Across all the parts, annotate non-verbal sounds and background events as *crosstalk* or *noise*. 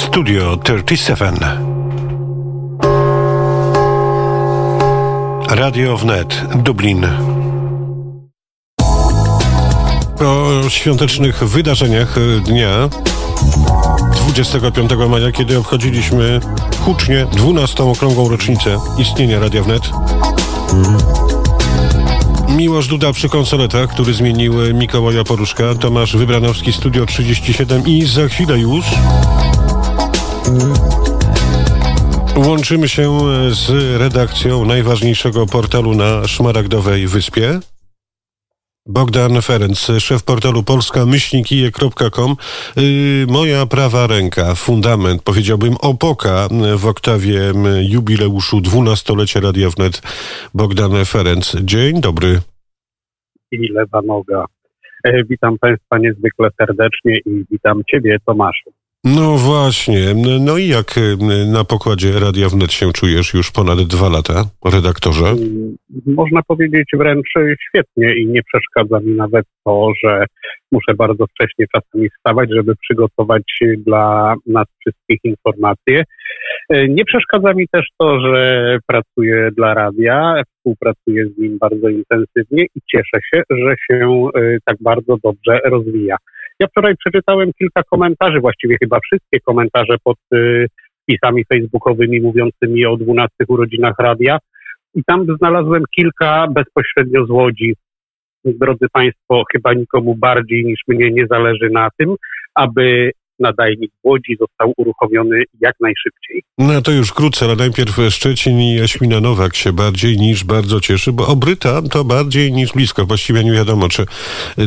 Studio 37. Radio Wnet, Dublin. O świątecznych wydarzeniach dnia 25 maja, kiedy obchodziliśmy hucznie 12. okrągłą rocznicę istnienia Radia Wnet. Miłosz Duda przy konsoletach, który zmienił Mikołaja Poruszka, Tomasz Wybranowski, Studio 37 i za chwilę już łączymy się z redakcją najważniejszego portalu na Szmaragdowej Wyspie. Bogdan Ferenc, szef portalu polska-myślnikije.com. Yy, moja prawa ręka, fundament, powiedziałbym opoka w oktawie jubileuszu dwunastolecia Radia Wnet. Bogdan Ferenc, dzień dobry. I lewa noga. E, witam Państwa niezwykle serdecznie i witam Ciebie, Tomaszu. No właśnie. No i jak y, na pokładzie Radia Wnet się czujesz już ponad dwa lata, redaktorze? Można powiedzieć wręcz świetnie i nie przeszkadza mi nawet to, że muszę bardzo wcześnie czasami wstawać, żeby przygotować dla nas wszystkich informacje. E, nie przeszkadza mi też to, że pracuję dla radia, współpracuję z nim bardzo intensywnie i cieszę się, że się tak bardzo dobrze rozwija. Ja wczoraj przeczytałem kilka komentarzy, właściwie chyba wszystkie komentarze pod y, wpisami facebookowymi mówiącymi o 12 urodzinach radia i tam znalazłem kilka bezpośrednio z Łodzi. Drodzy Państwo, chyba nikomu bardziej niż mnie nie zależy na tym, aby nadajnik w Łodzi został uruchomiony jak najszybciej. No to już wkrótce, ale najpierw Szczecin i Jaśmina Nowak się bardziej niż bardzo cieszy, bo Obryta to bardziej niż blisko. Właściwie nie wiadomo, czy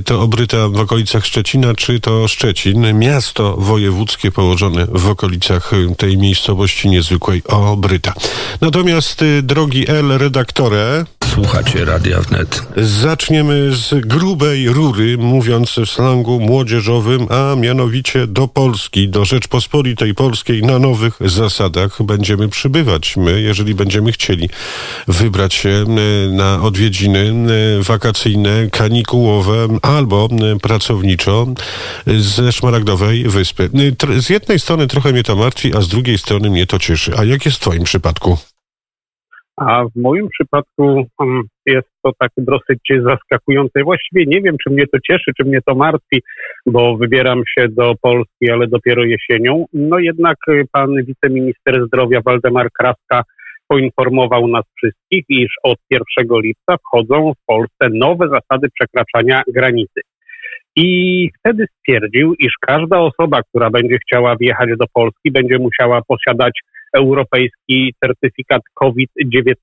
to Obryta w okolicach Szczecina, czy to Szczecin, miasto wojewódzkie położone w okolicach tej miejscowości niezwykłej Obryta. Natomiast y, drogi L redaktorze, Słuchacie Radia Wnet. Zaczniemy z grubej rury, mówiąc w slangu młodzieżowym, a mianowicie do Polski, do Rzeczpospolitej Polskiej na nowych zasadach będziemy przybywać. My, jeżeli będziemy chcieli wybrać się na odwiedziny wakacyjne, kanikułowe albo pracowniczo ze Szmaragdowej Wyspy. Z jednej strony trochę mnie to martwi, a z drugiej strony mnie to cieszy. A jak jest w Twoim przypadku? A w moim przypadku mm, jest to tak dosyć zaskakujące. Właściwie nie wiem, czy mnie to cieszy, czy mnie to martwi, bo wybieram się do Polski, ale dopiero jesienią. No jednak y, pan wiceminister zdrowia Waldemar Kraska poinformował nas wszystkich, iż od 1 lipca wchodzą w Polsce nowe zasady przekraczania granicy. I wtedy stwierdził, iż każda osoba, która będzie chciała wjechać do Polski, będzie musiała posiadać europejski certyfikat COVID-19,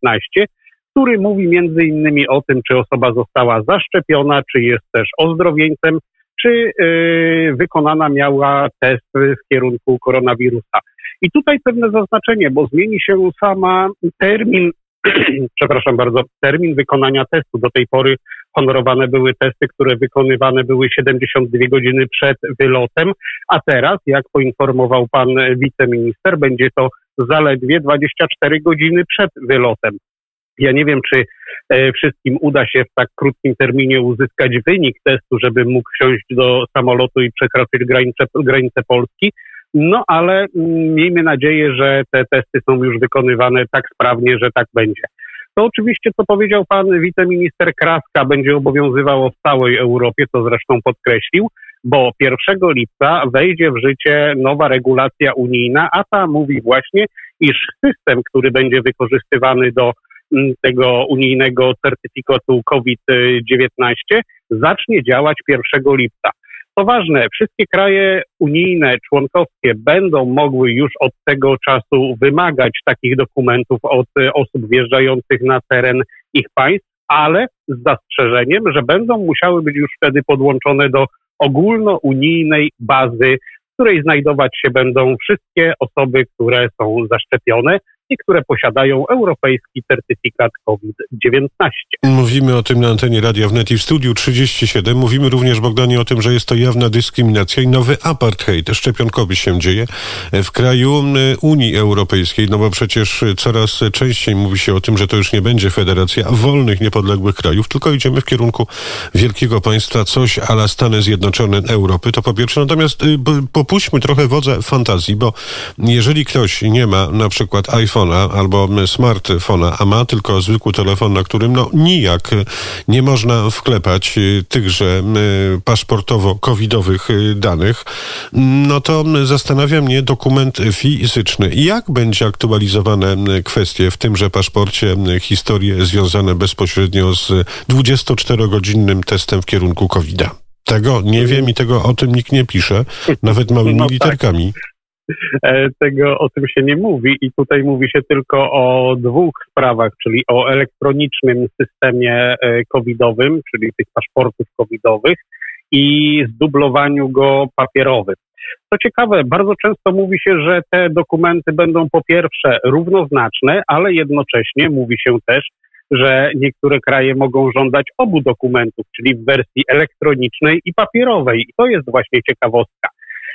który mówi między innymi o tym, czy osoba została zaszczepiona, czy jest też ozdrowieńcem, czy yy, wykonana miała test w kierunku koronawirusa. I tutaj pewne zaznaczenie, bo zmieni się sama termin, *clears throat* przepraszam bardzo, termin wykonania testu. Do tej pory honorowane były testy, które wykonywane były 72 godziny przed wylotem, a teraz, jak poinformował pan wiceminister, będzie to zaledwie 24 godziny przed wylotem. Ja nie wiem, czy e, wszystkim uda się w tak krótkim terminie uzyskać wynik testu, żeby mógł wsiąść do samolotu i przekroczyć granicę, granicę Polski. No ale mm, miejmy nadzieję, że te testy są już wykonywane tak sprawnie, że tak będzie. To oczywiście, co powiedział pan wiceminister Kraska, będzie obowiązywało w całej Europie, co zresztą podkreślił bo 1 lipca wejdzie w życie nowa regulacja unijna, a ta mówi właśnie, iż system, który będzie wykorzystywany do mm, tego unijnego certyfikatu COVID-19 zacznie działać 1 lipca. To ważne, wszystkie kraje unijne, członkowskie będą mogły już od tego czasu wymagać takich dokumentów od osób wjeżdżających na teren ich państw, ale z zastrzeżeniem, że będą musiały być już wtedy podłączone do ogólnounijnej bazy, w której znajdować się będą wszystkie osoby, które są zaszczepione. I które posiadają europejski certyfikat COVID-19. Mówimy o tym na antenie Radia Wnet i w studiu 37. Mówimy również, Bogdanie, o tym, że jest to jawna dyskryminacja i nowy apartheid szczepionkowy się dzieje w kraju Unii Europejskiej, no bo przecież coraz częściej mówi się o tym, że to już nie będzie federacja wolnych, niepodległych krajów, tylko idziemy w kierunku wielkiego państwa, coś ala Stany Zjednoczone Europy, to po pierwsze. Natomiast y, popuśćmy trochę wodze fantazji, bo jeżeli ktoś nie ma na przykład iPhone'a albo smartfona, a ma tylko zwykły telefon, na którym no nijak nie można wklepać y, tychże y, paszportowo-covidowych danych, no to zastanawia mnie dokument fizyczny. Jak będzie aktualizowane kwestie w tymże paszporcie, historie związane bezpośrednio z 24-godzinnym testem w kierunku COVID-a? Tego nie wiem i tego o tym nikt nie pisze, nawet małymi no tak. literkami. E, *laughs* tego o tym się nie mówi i tutaj mówi się tylko o dwóch sprawach, czyli o elektronicznym systemie e, covidowym, czyli tych paszportów covidowych i zdublowaniu go papierowym. Co ciekawe, bardzo często mówi się, że te dokumenty będą po pierwsze równoznaczne, ale jednocześnie mówi się też, że niektóre kraje mogą żądać obu dokumentów, czyli w wersji elektronicznej i papierowej. I to jest właśnie ciekawostka.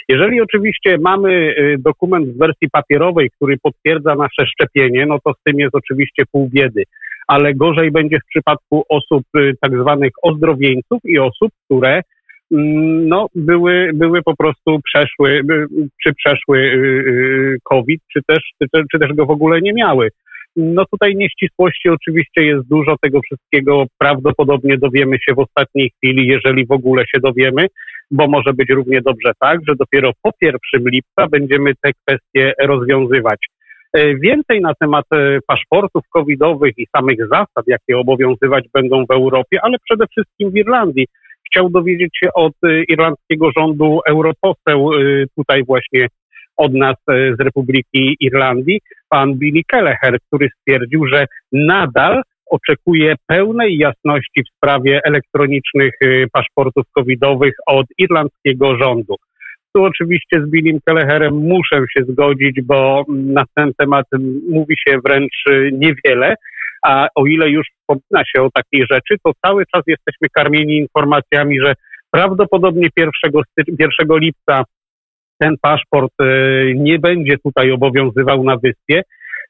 Jeżeli oczywiście mamy y, dokument w wersji papierowej, który potwierdza nasze szczepienie, no to z tym jest oczywiście pół biedy. Ale gorzej będzie w przypadku osób y, tak zwanych ozdrowieńców i osób, które mm, no, były, były po prostu przeszły, czy przeszły y, COVID, czy też, czy, czy też go w ogóle nie miały. No tutaj nieścisłości oczywiście jest dużo tego wszystkiego. Prawdopodobnie dowiemy się w ostatniej chwili, jeżeli w ogóle się dowiemy, bo może być równie dobrze tak, że dopiero po 1 lipca będziemy te kwestie rozwiązywać. E, więcej na temat e, paszportów covidowych i samych zasad, jakie obowiązywać będą w Europie, ale przede wszystkim w Irlandii. Chciał dowiedzieć się od e, irlandzkiego rządu europoseł tutaj właśnie od nas z Republiki Irlandii, pan Billy Kelleher, który stwierdził, że nadal oczekuje pełnej jasności w sprawie elektronicznych y, paszportów covidowych od irlandzkiego rządu. Tu oczywiście z Billim Kelleherem muszę się zgodzić, bo na ten temat mówi się wręcz y, niewiele, a o ile już wspomina się o takiej rzeczy, to cały czas jesteśmy karmieni informacjami, że prawdopodobnie 1, 1 lipca ten paszport y, nie będzie tutaj obowiązywał na wyspie,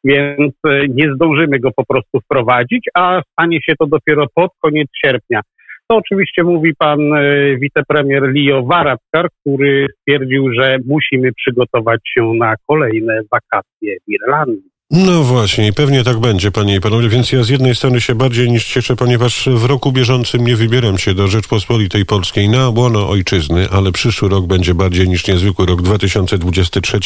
więc e, nie zdążymy go po prostu wprowadzić, a stanie się to dopiero pod koniec sierpnia. To oczywiście mówi pan e, wicepremier Leo Varadkar, który stwierdził, że musimy przygotować się na kolejne wakacje w Irlandii. No właśnie, pewnie tak będzie, panie i panowie, więc ja z jednej strony się bardziej niż cieszę, ponieważ w roku bieżącym nie wybieram się do Rzeczpospolitej Polskiej na łono ojczyzny, ale przyszły rok będzie bardziej niż niezwykły rok 2023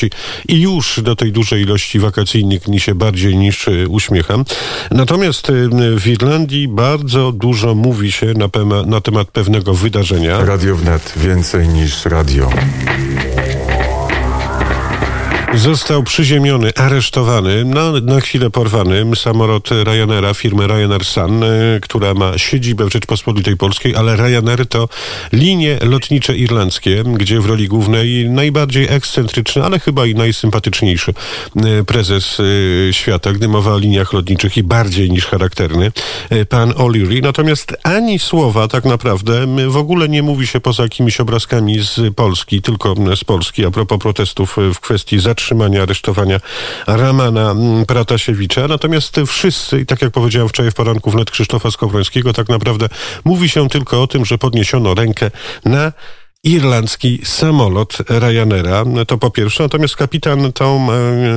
i już do tej dużej ilości wakacyjnych mi się bardziej niż e, uśmiecham. Natomiast e, w Irlandii bardzo dużo mówi się na, na temat pewnego wydarzenia. Radio wnet więcej niż radio. Został przyziemiony, aresztowany, na, na chwilę porwany samolot Ryanaira, firmy Ryanair Sun, e, która ma siedzibę w Rzeczpospolitej Polskiej, ale Ryanair to linie lotnicze irlandzkie, gdzie w roli głównej najbardziej ekscentryczny, ale chyba i najsympatyczniejszy e, prezes e, świata, gdy mowa o liniach lotniczych i bardziej niż charakterny, pan O'Leary. Natomiast ani słowa tak naprawdę w ogóle nie mówi się poza jakimiś obrazkami z Polski, tylko z Polski, a propos protestów w kwestii zatrzymania zatrzymania, aresztowania Ramana mm, Pratasiewicza. Natomiast wszyscy, i tak jak powiedziałem wczoraj w poranku wnet Krzysztofa Skowrońskiego, tak naprawdę mówi się tylko o tym, że podniesiono rękę na irlandzki samolot Ryanaira. To po pierwsze. Natomiast kapitan Tom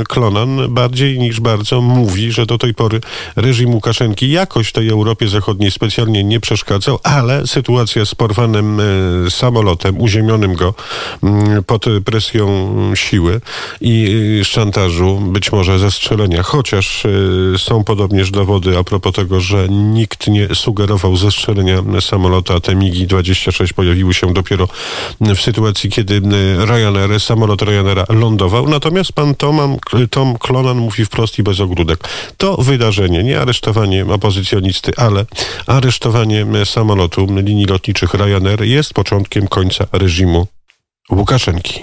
Clonan bardziej niż bardzo mówi, że do tej pory reżim Łukaszenki jakoś tej Europie Zachodniej specjalnie nie przeszkadzał, ale sytuacja z porwanym e, samolotem, uziemionym go mm, pod presją siły i szantażu, być może zestrzelenia, chociaż e, są podobnież dowody a propos tego, że nikt nie sugerował zestrzelenia samolota, te MiGi-26 pojawiły się dopiero w sytuacji, kiedy e, Ryanair, samolot Ryanaira lądował. Natomiast pan Tom, Tom Klonan mówi wprost i bez ogródek. To wydarzenie, nie aresztowanie opozycjonisty, ale aresztowanie samolotu linii lotniczych Ryanair jest początkiem końca reżimu Łukaszenki.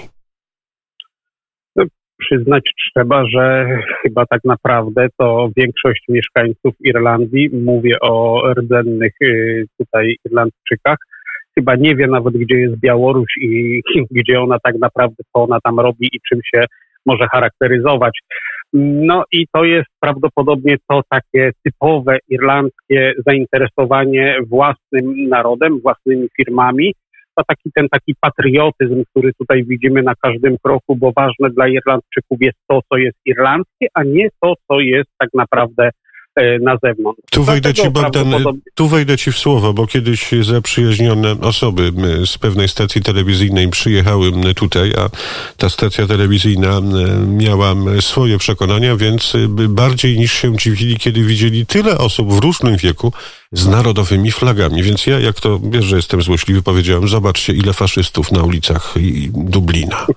przyznać trzeba, że chyba tak naprawdę to większość mieszkańców Irlandii, mówię o rdzennych y, tutaj Irlandczykach, chyba nie wie nawet, gdzie jest Białoruś i *laughs* gdzie ona tak naprawdę, co ona tam robi i czym się może charakteryzować. No i to jest prawdopodobnie to takie typowe irlandzkie zainteresowanie własnym narodem, własnymi firmami. To taki ten taki patriotyzm, który tutaj widzimy na każdym kroku, bo ważne dla Irlandczyków jest to, co jest irlandzkie, a nie to, co jest tak naprawdę na zewnątrz. Tu wejdę ci, Bogdan, tu wejdę ci w słowo, bo kiedyś zaprzyjaźnione osoby z pewnej stacji telewizyjnej przyjechały tutaj, a ta stacja telewizyjna miała swoje przekonania, więc bardziej niż się dziwili, kiedy widzieli tyle osób w różnym wieku z narodowymi flagami. Więc ja, jak to wiesz, że jestem złośliwy, powiedziałem, zobaczcie, ile faszystów na ulicach Dublina. *laughs*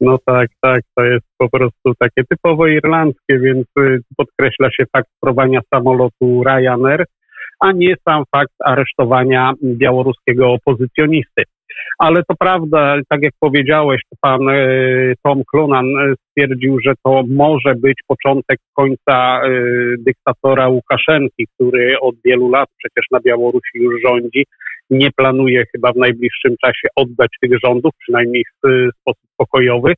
No tak, tak, to jest po prostu takie typowo irlandzkie, więc y, podkreśla się fakt spróbowania samolotu Ryanair, a nie sam fakt aresztowania białoruskiego opozycjonisty. Ale to prawda, tak jak powiedziałeś, pan y, Tom Clunan y, stwierdził, że to może być początek końca dyktatora Łukaszenki, który od wielu lat przecież na Białorusi już rządzi nie planuje chyba w najbliższym czasie oddać tych rządów, przynajmniej w sposób pokojowy.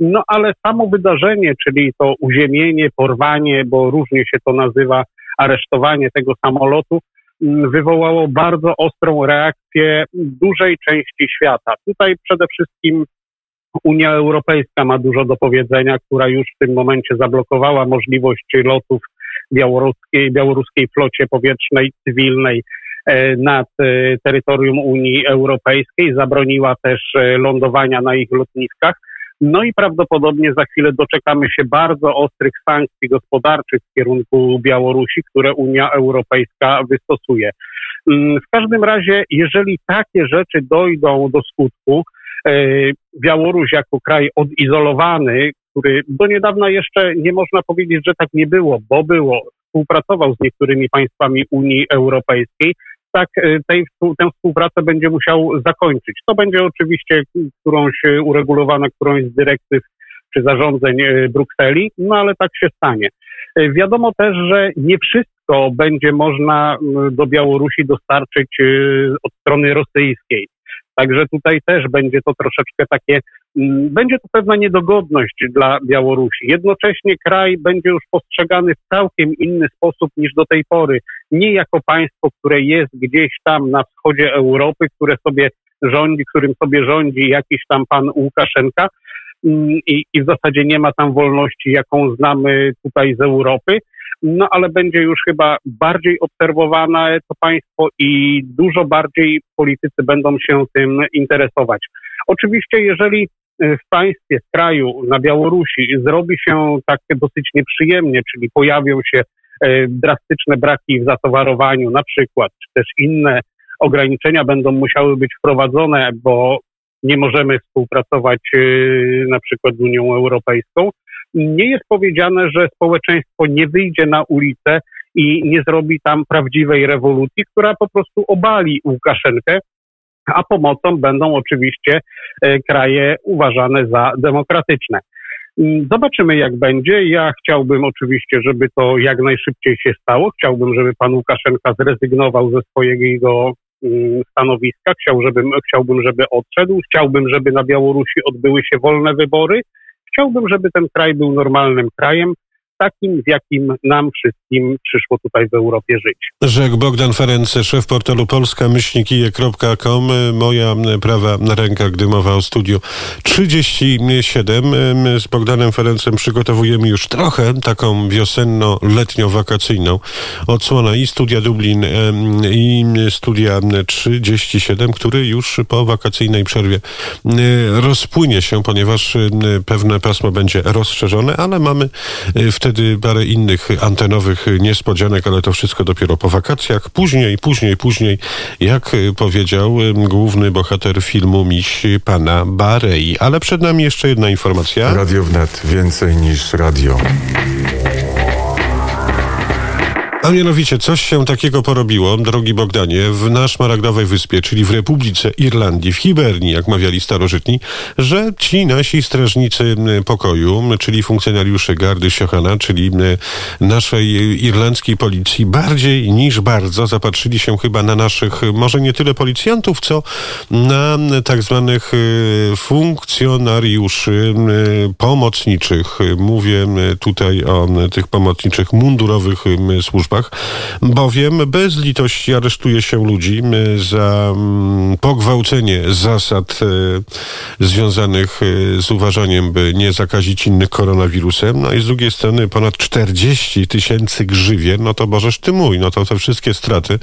No ale samo wydarzenie, czyli to uziemienie, porwanie, bo różnie się to nazywa, aresztowanie tego samolotu, wywołało bardzo ostrą reakcję dużej części świata. Tutaj przede wszystkim Unia Europejska ma dużo do powiedzenia, która już w tym momencie zablokowała możliwość lotów białoruskiej, białoruskiej flocie powietrznej, cywilnej E, nad e, terytorium Unii Europejskiej, zabroniła też e, lądowania na ich lotniskach. No i prawdopodobnie za chwilę doczekamy się bardzo ostrych sankcji gospodarczych w kierunku Białorusi, które Unia Europejska wystosuje. Mm, w każdym razie, jeżeli takie rzeczy dojdą do skutku, Białoruś jako kraj odizolowany, który do niedawna jeszcze nie można powiedzieć, że tak nie było, bo było, współpracował z niektórymi państwami Unii Europejskiej, tak y, tej, tę współpracę będzie musiał zakończyć. To będzie oczywiście którąś uregulowana, którąś z dyrektyw czy zarządzeń y, Brukseli, no ale tak się stanie. Y, wiadomo też, że nie wszystko będzie można do Białorusi dostarczyć od strony rosyjskiej. Także tutaj też będzie to troszeczkę takie, mm, będzie to pewna niedogodność dla Białorusi. Jednocześnie kraj będzie już postrzegany w całkiem inny sposób niż do tej pory. Nie jako państwo, które jest gdzieś tam na wschodzie Europy, które sobie rządzi, którym sobie rządzi jakiś tam pan Łukaszenka mm, i, i w zasadzie nie ma tam wolności, jaką znamy tutaj z Europy no ale będzie już chyba bardziej obserwowane to państwo i dużo bardziej politycy będą się tym interesować. Oczywiście, jeżeli e, w państwie, w kraju, na Białorusi zrobi się tak dosyć nieprzyjemnie, czyli pojawią się e, drastyczne braki w zatowarowaniu, na przykład, czy też inne ograniczenia będą musiały być wprowadzone, bo nie możemy współpracować e, na przykład z Unią Europejską, nie jest powiedziane, że społeczeństwo nie wyjdzie na ulicę i nie zrobi tam prawdziwej rewolucji, która po prostu obali Łukaszenkę, a pomocą będą oczywiście e, kraje uważane za demokratyczne. Mm, zobaczymy, jak będzie. Ja chciałbym oczywiście, żeby to jak najszybciej się stało. Chciałbym, żeby pan Łukaszenka zrezygnował ze swojego mm, stanowiska. Chciałbym, żeby odszedł. Chciałbym, żeby na Białorusi odbyły się wolne wybory chciałbym, żeby ten kraj był normalnym krajem, takim, w jakim nam wszystkim przyszło tutaj w Europie żyć. Rzekł Bogdan Ferenc, szef portalu polska-kije.com. Moja prawa na rękach, gdy mowa o studiu 37. My z Bogdanem Ferencem przygotowujemy już trochę taką wiosenno-letnio-wakacyjną odsłonę i studia Dublin i studia 37, który już po wakacyjnej przerwie rozpłynie się, ponieważ pewne pasmo będzie rozszerzone, ale mamy w wtedy parę innych antenowych niespodzianek, ale to wszystko dopiero po wakacjach. Później, później, później, jak powiedział główny bohater filmu Miś pana Barei. Ale przed nami jeszcze jedna informacja. Radio wnet więcej niż radio. A mianowicie, coś się takiego porobiło, drogi Bogdanie, w nasz Szmaragdowej Wyspie, czyli w Republice Irlandii, w Hiberni, jak mawiali starożytni, że ci nasi strażnicy pokoju, czyli funkcjonariusze gardy Siochana, czyli naszej irlandzkiej policji, bardziej niż bardzo zapatrzyli się chyba na naszych, może nie tyle policjantów, co na tak zwanych y, funkcjonariuszy pomocniczych. Mówię tutaj o tych pomocniczych mundurowych służbach, bowiem bez litości aresztuje się ludzi za pogwałcenie zasad y, związanych z uważaniem, by nie zakazić innych koronawirusem, no i z drugiej strony ponad 40 tysięcy grzywien, no to bożeż ty mój, no to te wszystkie straty,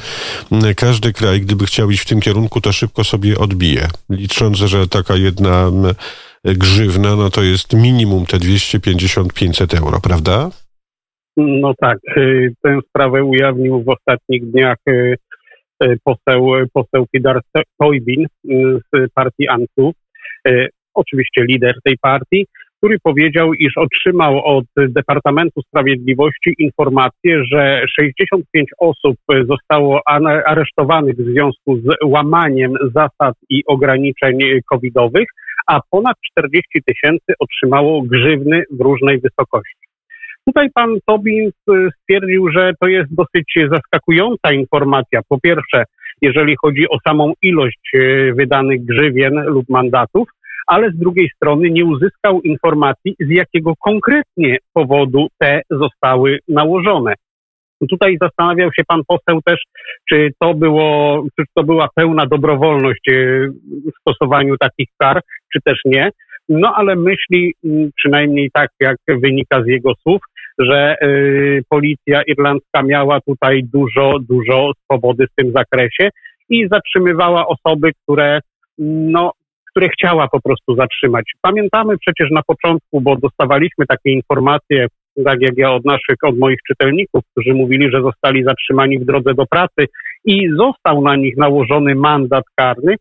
każdy kraj, gdyby chciał iść w tym kierunku, to szybko sobie odbije. Licząc, że taka jedna grzywna, no to jest minimum te 250-500 euro, prawda? No tak, y, tę sprawę ujawnił w ostatnich dniach y, y, poseł, poseł Pidar Toybin z partii ANTU, oczywiście lider tej partii, który powiedział, iż otrzymał od Departamentu Sprawiedliwości informację, że 65 osób zostało aresztowanych w związku z łamaniem zasad i ograniczeń covidowych, a ponad 40 tysięcy otrzymało grzywny w różnej wysokości. Tutaj pan Tobin stwierdził, że to jest dosyć zaskakująca informacja. Po pierwsze, jeżeli chodzi o samą ilość e, wydanych grzywien lub mandatów, ale z drugiej strony nie uzyskał informacji, z jakiego konkretnie powodu te zostały nałożone. Tutaj zastanawiał się pan poseł też, czy to było, czy to była pełna dobrowolność e, w stosowaniu takich kar, czy też nie. No ale myśli, przynajmniej tak jak wynika z jego słów, że y, policja irlandzka miała tutaj dużo, dużo swobody w tym zakresie i zatrzymywała osoby, które no, które chciała po prostu zatrzymać. Pamiętamy przecież na początku, bo dostawaliśmy takie informacje, tak jak ja od naszych, od moich czytelników, którzy mówili, że zostali zatrzymani w drodze do pracy i został na nich nałożony mandat karny,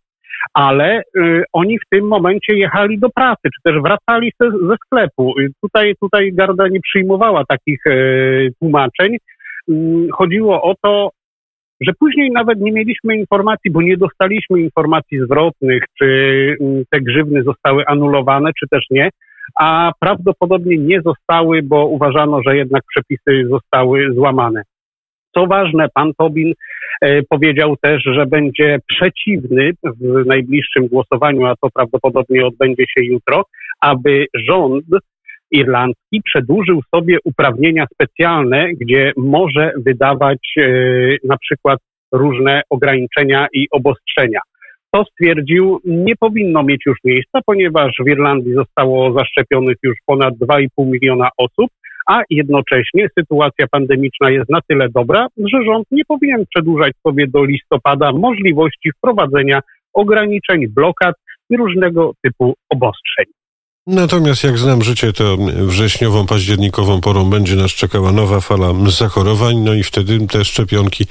ale y, oni w tym momencie jechali do pracy, czy też wracali ze, ze sklepu. Y, tutaj, tutaj Garda nie przyjmowała takich y, tłumaczeń. Y, chodziło o to, że później nawet nie mieliśmy informacji, bo nie dostaliśmy informacji zwrotnych, czy y, te grzywny zostały anulowane, czy też nie, a prawdopodobnie nie zostały, bo uważano, że jednak przepisy zostały złamane. Co ważne, pan Tobin e, powiedział też, że będzie przeciwny w najbliższym głosowaniu, a to prawdopodobnie odbędzie się jutro, aby rząd irlandzki przedłużył sobie uprawnienia specjalne, gdzie może wydawać e, na przykład różne ograniczenia i obostrzenia. To stwierdził, nie powinno mieć już miejsca, ponieważ w Irlandii zostało zaszczepionych już ponad 2,5 miliona osób, a jednocześnie sytuacja pandemiczna jest na tyle dobra, że rząd nie powinien przedłużać sobie do listopada możliwości wprowadzenia ograniczeń, blokad i różnego typu obostrzeń. Natomiast jak znam życie, to wrześniową, październikową porą będzie nas czekała nowa fala zachorowań, no i wtedy te szczepionki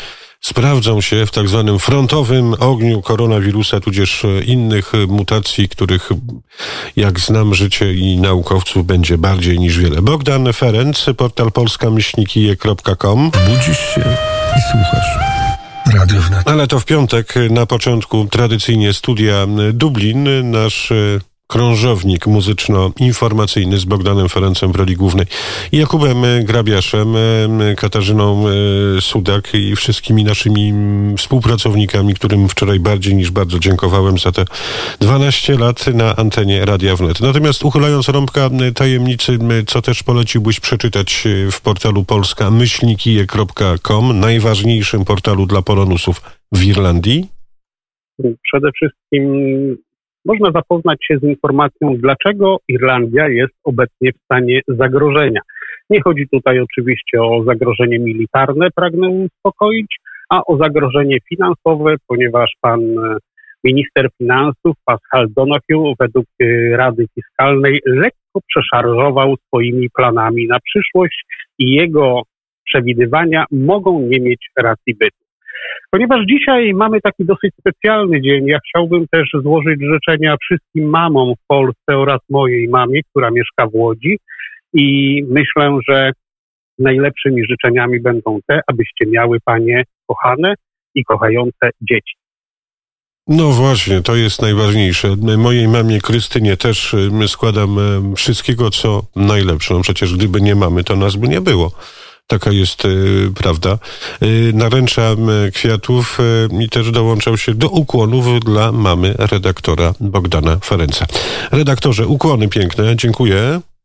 sprawdzą się w tak zwanym frontowym ogniu koronawirusa, tudzież innych mutacji, których, jak znam życie i naukowców, będzie bardziej niż wiele. Bogdan Ferenc, portal polska-myślnikije.com. Budzisz się i słuchasz. Ale to w piątek na początku tradycyjnie studia Dublin. Nasz krążownik muzyczno-informacyjny z Bogdanem Ferencem w roli głównej, Jakubem Grabiaszem, Katarzyną e, Sudak i wszystkimi naszymi współpracownikami, którym wczoraj bardziej niż bardzo dziękowałem za te 12 lat na antenie Radia Wnet. Natomiast uchylając rąbka tajemnicy, co też poleciłbyś przeczytać e, w portalu polska myślnikije.com, najważniejszym portalu dla polonusów w Irlandii? Przede wszystkim można zapoznać się z informacją, dlaczego Irlandia jest obecnie w stanie zagrożenia. Nie chodzi tutaj oczywiście o zagrożenie militarne, pragnę uspokoić, a o zagrożenie finansowe, ponieważ pan e, minister finansów Pascal Donahue według e, Rady Fiskalnej lekko przeszarżował swoimi planami na przyszłość i jego przewidywania mogą nie mieć racji bytu. Ponieważ dzisiaj mamy taki dosyć specjalny dzień, ja chciałbym też złożyć życzenia wszystkim mamom w Polsce oraz mojej mamie, która mieszka w Łodzi i myślę, że najlepszymi życzeniami będą te, abyście miały Panie kochane i kochające dzieci. No właśnie, to jest najważniejsze. Mojej mamie Krystynie też y, składam y, wszystkiego, co najlepsze. No przecież gdyby nie mamy, to nas by nie było. Taka jest y, prawda. Y, naręczam y, kwiatów i też dołączał się do ukłonów dla mamy redaktora Bogdana Ferenca. Redaktorze, ukłony piękne, dziękuję.